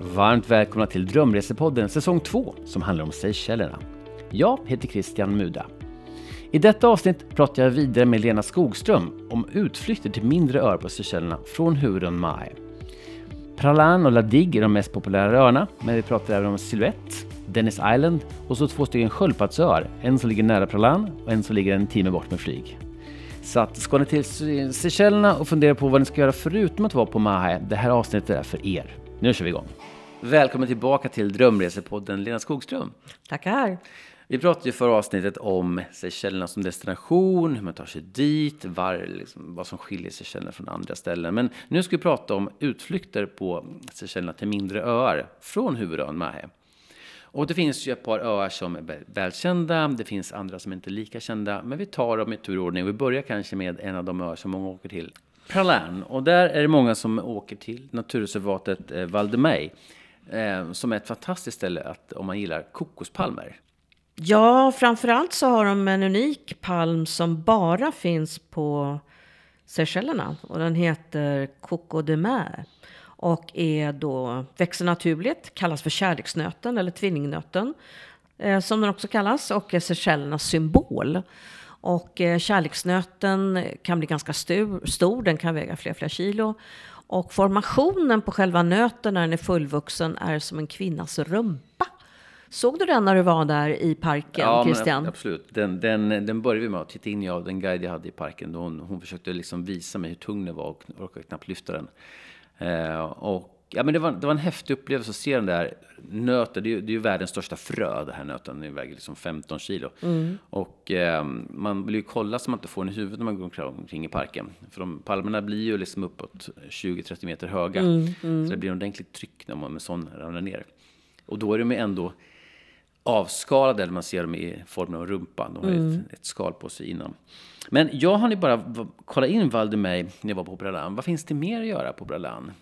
Varmt välkomna till Drömresepodden säsong 2 som handlar om Seychellerna. Jag heter Christian Muda. I detta avsnitt pratar jag vidare med Lena Skogström om utflykter till mindre öar på Seychellerna från huvudön Mai. Pralan och Ladig är de mest populära öarna, men vi pratar även om Silhouette, Dennis Island och så två stycken sköldpaddsöar. En som ligger nära Pralan och en som ligger en timme bort med flyg. Så att ska ni till Seychellerna och fundera på vad ni ska göra förutom att vara på Mahe, det här avsnittet är för er. Nu kör vi igång! Välkommen tillbaka till Drömresepodden Lena Skogström. Tackar! Vi pratade ju förra avsnittet om Seychellerna som destination, hur man tar sig dit, var, liksom, vad som skiljer Seychellerna från andra ställen. Men nu ska vi prata om utflykter på Seychellerna till mindre öar från huvudön Mahe. Och det finns ju ett par öar som är välkända, det finns andra som inte är lika kända, men vi tar dem i turordning. Vi börjar kanske med en av de öar som många åker till, Pralan. Och där är det många som åker till naturreservatet eh, Val de eh, som är ett fantastiskt ställe att, om man gillar kokospalmer. Ja, framförallt så har de en unik palm som bara finns på Seychellerna och den heter Coco de Mer och är då, växer naturligt, kallas för kärleksnöten eller tvillingnöten eh, som den också kallas och är Seychellernas symbol. Och eh, kärleksnöten kan bli ganska stor, stor, den kan väga flera, flera kilo. Och formationen på själva nöten när den är fullvuxen är som en kvinnas rumpa. Såg du den när du var där i parken, ja, Christian? Men absolut. Den, den, den började vi med att titta in i av den guide jag hade i parken. Hon, hon försökte liksom visa mig hur tung den var och orkade knappt lyfta den. Eh, och Ja, men det var, det var en häftig upplevelse att se den där nöten. Det är, det är ju världens största frö, den här nöten. Den väger liksom 15 kilo. Mm. Och eh, man vill ju kolla så man inte får den i huvudet när man går omkring i parken. För de palmerna blir ju liksom uppåt 20-30 meter höga. Mm, mm. Så det blir en ordentligt tryck när man med sån ramlar ner. Och då är de ändå avskalade, eller man ser dem i formen av rumpan. De har mm. ett, ett, skal på sig innan. Men jag har ni bara kollat in Val när jag var på Bralan. Vad finns det mer att göra på Bralan?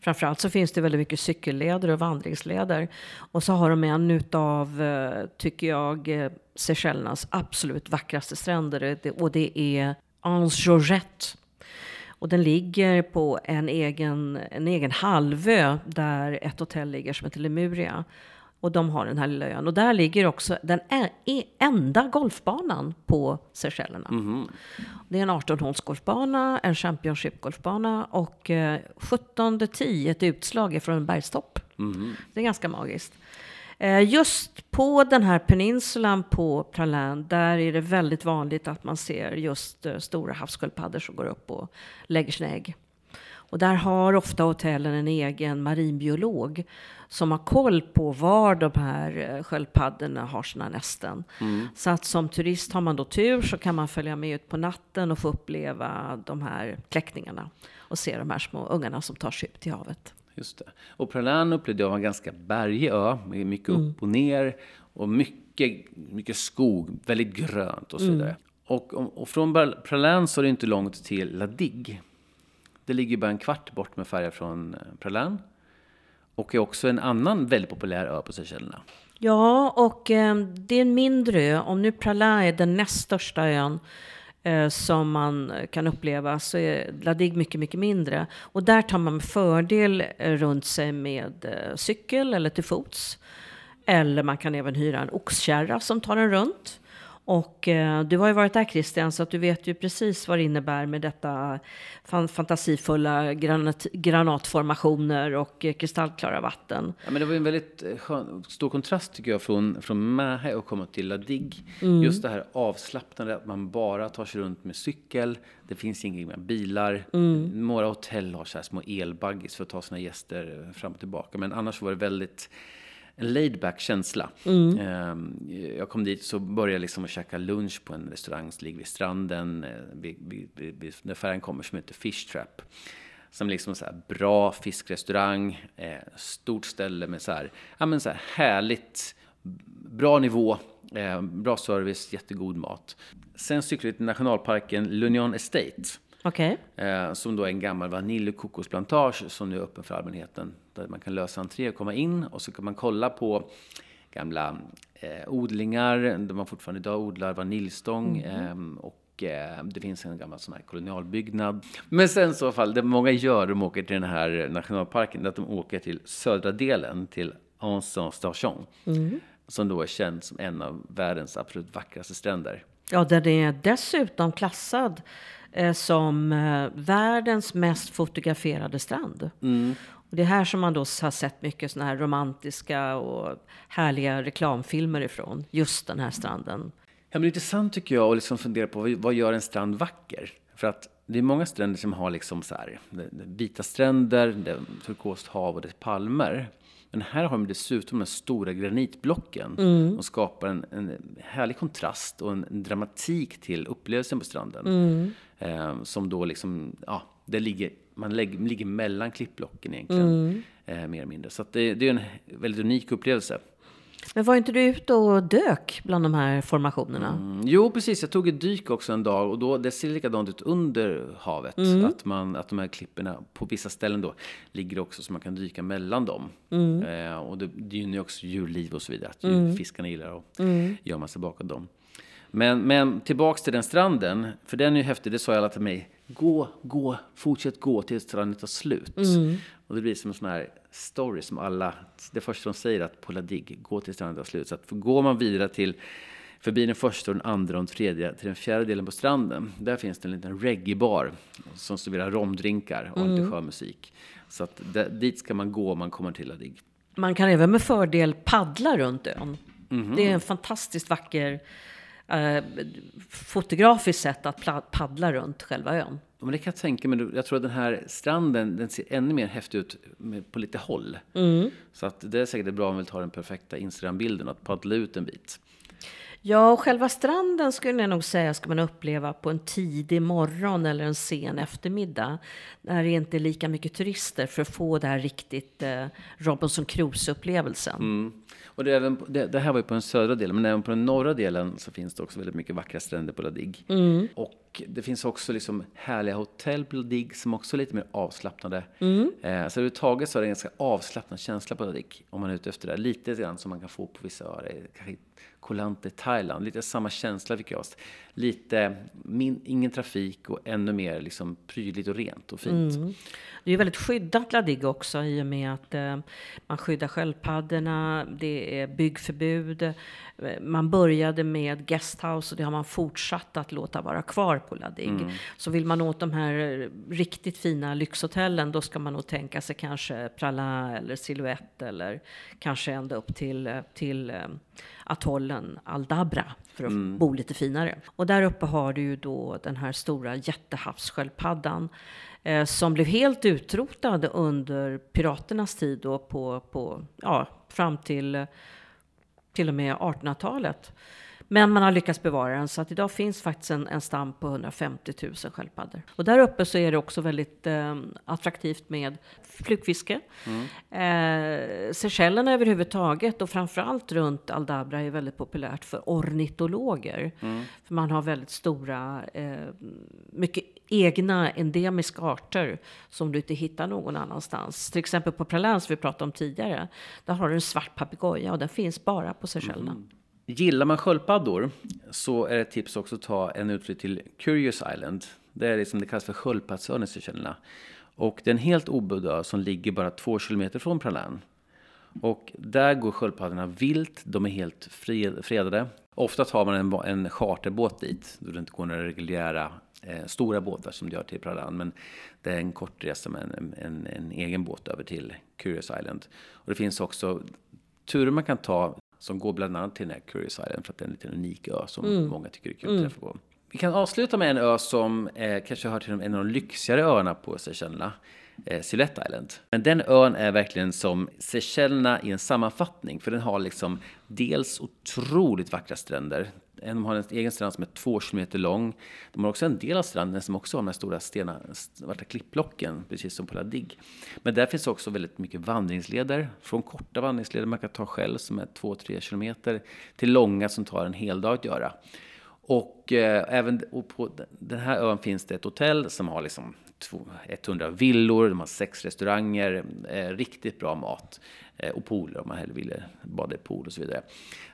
Framförallt så finns det väldigt mycket cykelleder och vandringsleder. Och så har de en utav, eh, tycker jag, eh, Seychellernas absolut vackraste stränder. Och det är Anse Georgette. Och den ligger på en egen, en egen halvö där ett hotell ligger som heter Lemuria. Och de har den här lilla ön. Och där ligger också den enda golfbanan på Seychellerna. Mm. Det är en 18-hålsgolfbana, en Championship-golfbana och eh, 17 10 ett utslag från en bergstopp. Mm. Det är ganska magiskt. Eh, just på den här peninsulan på Praland, där är det väldigt vanligt att man ser just eh, stora havssköldpaddor som går upp och lägger sina ägg. Och där har ofta hotellen en egen marinbiolog som har koll på var de här eh, sköldpaddorna har sina nästen. Mm. Så att som turist har man då tur så kan man följa med ut på natten och få uppleva de här kläckningarna och se de här små ungarna som tar sig ut i havet. Just det. Och Pralan upplevde jag var en ganska bergig ö med mycket mm. upp och ner och mycket, mycket skog, väldigt grönt och så vidare. Mm. Och, och, från Pralan så är det inte långt till La Digue. Det ligger bara en kvart bort med färja från eh, Pralan. Och är också en annan väldigt populär ö på Seychellerna. Ja, och eh, det är en mindre ö. Om nu Pralan är den näst största ön eh, som man kan uppleva så är Ladig mycket, mycket mindre. Och där tar man fördel eh, runt sig med eh, cykel eller till fots. Eller man kan även hyra en oxkärra som tar en runt. Och eh, du har ju varit där Christian, så att du vet ju precis vad det innebär med detta fan, fantasifulla granat, granatformationer och eh, kristallklara vatten. Ja, men det var ju en väldigt eh, skön, stor kontrast tycker jag från, från Mähe och komma till La Digue. Mm. Just det här avslappnade, att man bara tar sig runt med cykel. Det finns inga bilar. Mm. Några hotell har så här små elbuggies för att ta sina gäster fram och tillbaka. Men annars var det väldigt en laid back känsla. Mm. Ehm, jag kom dit så började jag liksom att käka lunch på en restaurang som ligger vid stranden. Eh, när färjan kommer som heter Fish Trap. Som liksom så här bra fiskrestaurang, eh, stort ställe med så här, ja men så här härligt, bra nivå, eh, bra service, jättegod mat. Sen cyklade vi till nationalparken Lunion Estate. Okay. som då är en gammal vanilj och kokosplantage som nu är öppen för allmänheten där man kan lösa entré och komma in och så kan man kolla på gamla eh, odlingar där man fortfarande idag odlar vaniljstång mm. eh, och eh, det finns en gammal sån här kolonialbyggnad. Men sen så fall, det många gör, de åker till den här nationalparken, det är att de åker till södra delen, till Anson Station. Mm. Som då är känd som en av världens absolut vackraste stränder. Ja, den är dessutom klassad eh, som eh, världens mest fotograferade strand. Mm. Och det är här som man då har sett mycket såna här romantiska och härliga reklamfilmer ifrån. Just den här stranden. Ja, men det är intressant tycker jag att liksom fundera på vad gör en strand vacker? För att det är många stränder som har liksom så här, vita stränder, turkost hav och det är palmer. Men här har de dessutom de stora granitblocken mm. och skapar en, en härlig kontrast och en, en dramatik till upplevelsen på stranden. Mm. Eh, som då liksom, ja, det ligger, man lägger, ligger mellan klippblocken egentligen. Mm. Eh, mer eller mindre. Så det, det är en väldigt unik upplevelse. Men var inte du ute och dök bland de här formationerna? Mm, jo, precis. Jag tog ett dyk också en dag och då, det ser likadant ut under havet. Mm. Att, man, att de här klipporna på vissa ställen då ligger också så man kan dyka mellan dem. Mm. Eh, och det, det gynnar ju också djurliv och så vidare. Att mm. fiskarna gillar att mm. gömma sig bakom dem. Men, men tillbaks till den stranden, för den är ju häftig, det sa alla till mig. Gå, gå, fortsätt gå tills stranden tar slut. Mm. Och det blir som en sån här story som alla, det första de säger att på Ladig, gå till stranden tar slut. Så att går man vidare till förbi den första, den andra och den tredje till den fjärde delen på stranden. Där finns det en liten reggae-bar som serverar romdrinkar och mm. lite skön musik. Så att där, dit ska man gå om man kommer till Ladig. Man kan även med fördel paddla runt ön. Mm. Det är en fantastiskt vacker eh, fotografiskt sätt att paddla runt själva ön. Men det kan jag tänka mig. Jag tror att den här stranden den ser ännu mer häftig ut på lite håll. Mm. Så att det är säkert bra om vi tar den perfekta Instagram-bilden att paddla ut en bit. Ja, själva stranden skulle jag nog säga ska man uppleva på en tidig morgon eller en sen eftermiddag. När det inte är lika mycket turister för att få det här riktigt eh, Robinson Crusoe-upplevelsen. Mm. Och det, även, det, det, här var ju på den södra delen, men även på den norra delen så finns det också väldigt mycket vackra stränder på Ladig. Mm. Och det finns också liksom härliga hotell på Ladig som också är lite mer avslappnade. Mm. Eh, så överhuvudtaget så är det en ganska avslappnad känsla på Ladig om man är ute efter det. Lite grann som man kan få på vissa öar, kanske Koh Lanta Thailand. Lite samma känsla fick jag. Lite, min, ingen trafik och ännu mer liksom prydligt och rent och fint. Mm. Det är väldigt skyddat Ladig också i och med att eh, man skyddar sköldpaddorna, det är byggförbud. Eh, man började med guesthouse och det har man fortsatt att låta vara kvar på Ladig. Mm. Så vill man åt de här riktigt fina lyxhotellen då ska man nog tänka sig kanske Pralin eller Silhouette eller kanske ända upp till, till eh, atollen Aldabra för att mm. bo lite finare. Och där uppe har du ju då den här stora jättehavssköldpaddan eh, som blev helt utrotad under piraternas tid då på, på ja, fram till till och med 1800-talet. Men man har lyckats bevara den så att idag finns faktiskt en, en stam på 150 000 sköldpaddor. Och där uppe så är det också väldigt eh, attraktivt med flugfiske. Mm. Eh, Seychellerna överhuvudtaget och framförallt runt Aldabra är väldigt populärt för ornitologer. Mm. För man har väldigt stora, eh, mycket egna endemiska arter som du inte hittar någon annanstans. Till exempel på Pralin som vi pratade om tidigare. Där har du en svart papegoja och den finns bara på Seychellerna. Mm. Gillar man sköldpaddor så är det ett tips också att ta en utflykt till Curious Island. Det är det som det kallas för sköldpaddsön i Seychellerna. Och det är en helt obodd ö som ligger bara två kilometer från Pralan. Och där går sköldpaddorna vilt, de är helt fredade. Ofta tar man en, en charterbåt dit, då det inte går några reguljära eh, stora båtar som det gör till Pralan. Men det är en kort resa med en, en, en, egen båt över till Curious Island. Och det finns också turer man kan ta som går bland annat till den här Curious Island för att det är en liten unik ö som mm. många tycker är kul att mm. träffa på. Vi kan avsluta med en ö som eh, kanske hör till en av de lyxigare öarna på Seychellerna. Eh, Silhouette Island. Men den ön är verkligen som Seychellerna i en sammanfattning. För den har liksom dels otroligt vackra stränder. De har en egen strand som är två kilometer lång. De har också en del av stranden som också har de här stora stena, svarta klippblocken, precis som på La Digue. Men där finns också väldigt mycket vandringsleder. Från korta vandringsleder man kan ta själv som är två, tre kilometer till långa som tar en hel dag att göra. Och eh, även och på den här ön finns det ett hotell som har liksom 100 villor, de har sex restauranger, eh, riktigt bra mat. Eh, och pooler om man hellre ville bada i pool och så vidare.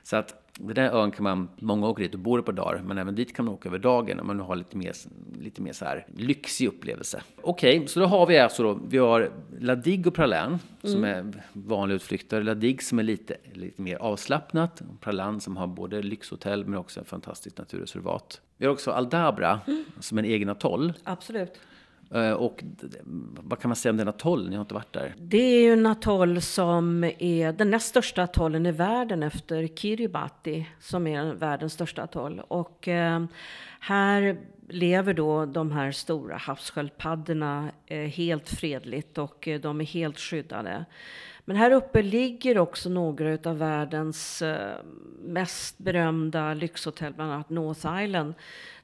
Så att den där ön kan man, många åker dit och bor ett par dagar, men även dit kan man åka över dagen om man har lite mer, lite mer så här lyxig upplevelse. Okej, okay, så då har vi alltså då, vi har La Digue och Pralan mm. som är vanliga utflykter. La Digue som är lite, lite mer avslappnat, Pralan som har både lyxhotell men också en fantastisk naturreservat. Vi har också Aldabra mm. som är en egen atoll. Absolut. Eh, och vad kan man säga om den atoll? Ni har inte varit där. Det är ju en atoll som är den näst största atollen i världen efter Kiribati som är världens största atoll. Och eh, här lever då de här stora havssköldpaddorna eh, helt fredligt och eh, de är helt skyddade. Men här uppe ligger också några av världens eh, mest berömda lyxhotell, bland annat North Island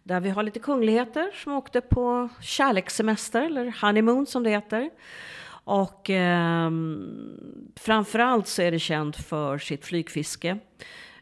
där vi har lite kungligheter som åkte på kärlekssemester, eller honeymoon som det heter. Och eh, framförallt så är det känt för sitt flygfiske,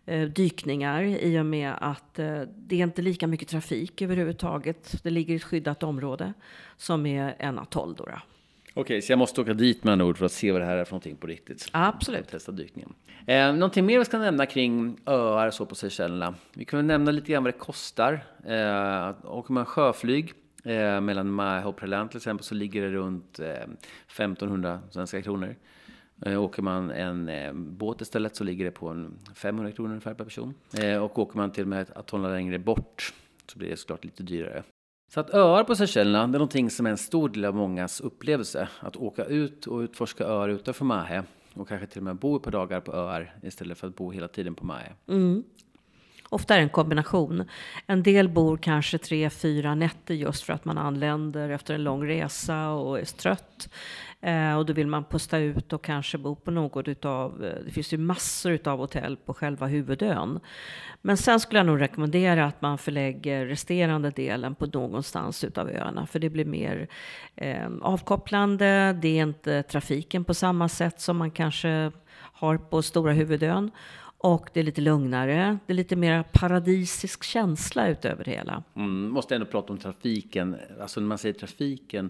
eh, dykningar, i och med att eh, det är inte lika mycket trafik överhuvudtaget. Det ligger i ett skyddat område som är en atoll. Då, då. Okej, så jag måste åka dit med andra ord för att se vad det här är för någonting på riktigt. Absolut. Testa dykningen. Eh, någonting mer vi ska nämna kring öar så på Seychellerna. Vi kan väl nämna lite grann vad det kostar. Eh, åker man sjöflyg eh, mellan Mahe och Preland till exempel så ligger det runt eh, 1500 svenska kronor. Eh, åker man en eh, båt istället så ligger det på en 500 kronor ungefär per person. Eh, och åker man till och med att hålla längre bort så blir det såklart lite dyrare. Så att öar på Seychellerna, det är någonting som är en stor del av mångas upplevelse. Att åka ut och utforska öar utanför Mahe och kanske till och med bo ett par dagar på öar istället för att bo hela tiden på Mahe. Mm. Ofta är det en kombination. En del bor kanske tre, fyra nätter just för att man anländer efter en lång resa och är trött. Eh, och då vill man pusta ut och kanske bo på något utav, eh, det finns ju massor utav hotell på själva huvudön. Men sen skulle jag nog rekommendera att man förlägger resterande delen på någonstans utav öarna. För det blir mer eh, avkopplande, det är inte trafiken på samma sätt som man kanske har på stora huvudön. Och det är lite lugnare, det är lite mer paradisisk känsla utöver det hela. Mm, måste ändå prata om trafiken. Alltså när man säger trafiken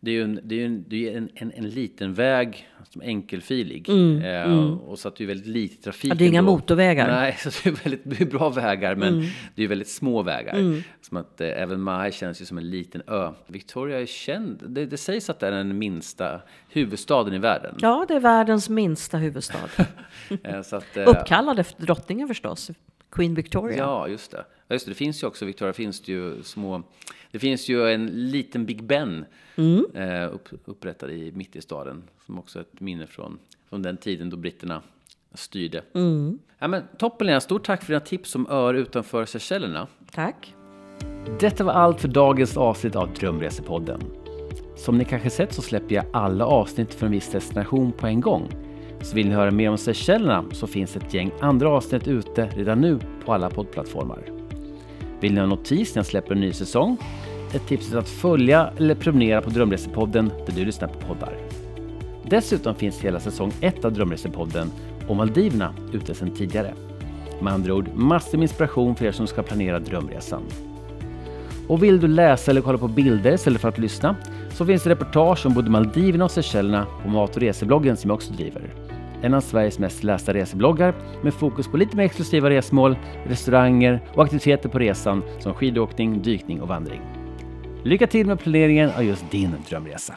det är ju en, det är en, det är en, en, en liten väg, som enkelfilig. Mm, eh, mm. Och så att det är väldigt lite trafik. Ja, det är inga då. motorvägar. Nej, så det är väldigt bra vägar, men mm. det är väldigt små vägar. Mm. Som att eh, även Mahé känns ju som en liten ö. Victoria är känd, det, det sägs att det är den minsta huvudstaden i världen. Ja, det är världens minsta huvudstad. eh, att, eh, Uppkallad efter drottningen förstås. Queen Victoria. Ja, just det. Just det, det finns ju också, Victoria finns det ju små, det finns ju en liten Big Ben mm. eh, upp, upprättad i, mitt i staden, som också är ett minne från, från den tiden då britterna styrde. Mm. Ja, men, toppen Lena, stort tack för dina tips om öar utanför Seychellerna. Tack. Detta var allt för dagens avsnitt av Drömresepodden. Som ni kanske sett så släpper jag alla avsnitt för en viss destination på en gång. Så vill ni höra mer om Seychellerna så finns ett gäng andra avsnitt ute redan nu på alla poddplattformar. Vill ni ha notis när jag släpper en ny säsong? Ett tips är att följa eller prenumerera på Drömresepodden där du lyssnar på poddar. Dessutom finns hela säsong 1 av Drömresepodden om Maldiverna ute sedan tidigare. Med andra ord, massor med inspiration för er som ska planera drömresan. Och vill du läsa eller kolla på bilder istället för att lyssna så finns det reportage om både Maldiverna och Seychellerna på mat och resebloggen som jag också driver. En av Sveriges mest lästa resebloggar med fokus på lite mer exklusiva resmål, restauranger och aktiviteter på resan som skidåkning, dykning och vandring. Lycka till med planeringen av just din drömresa!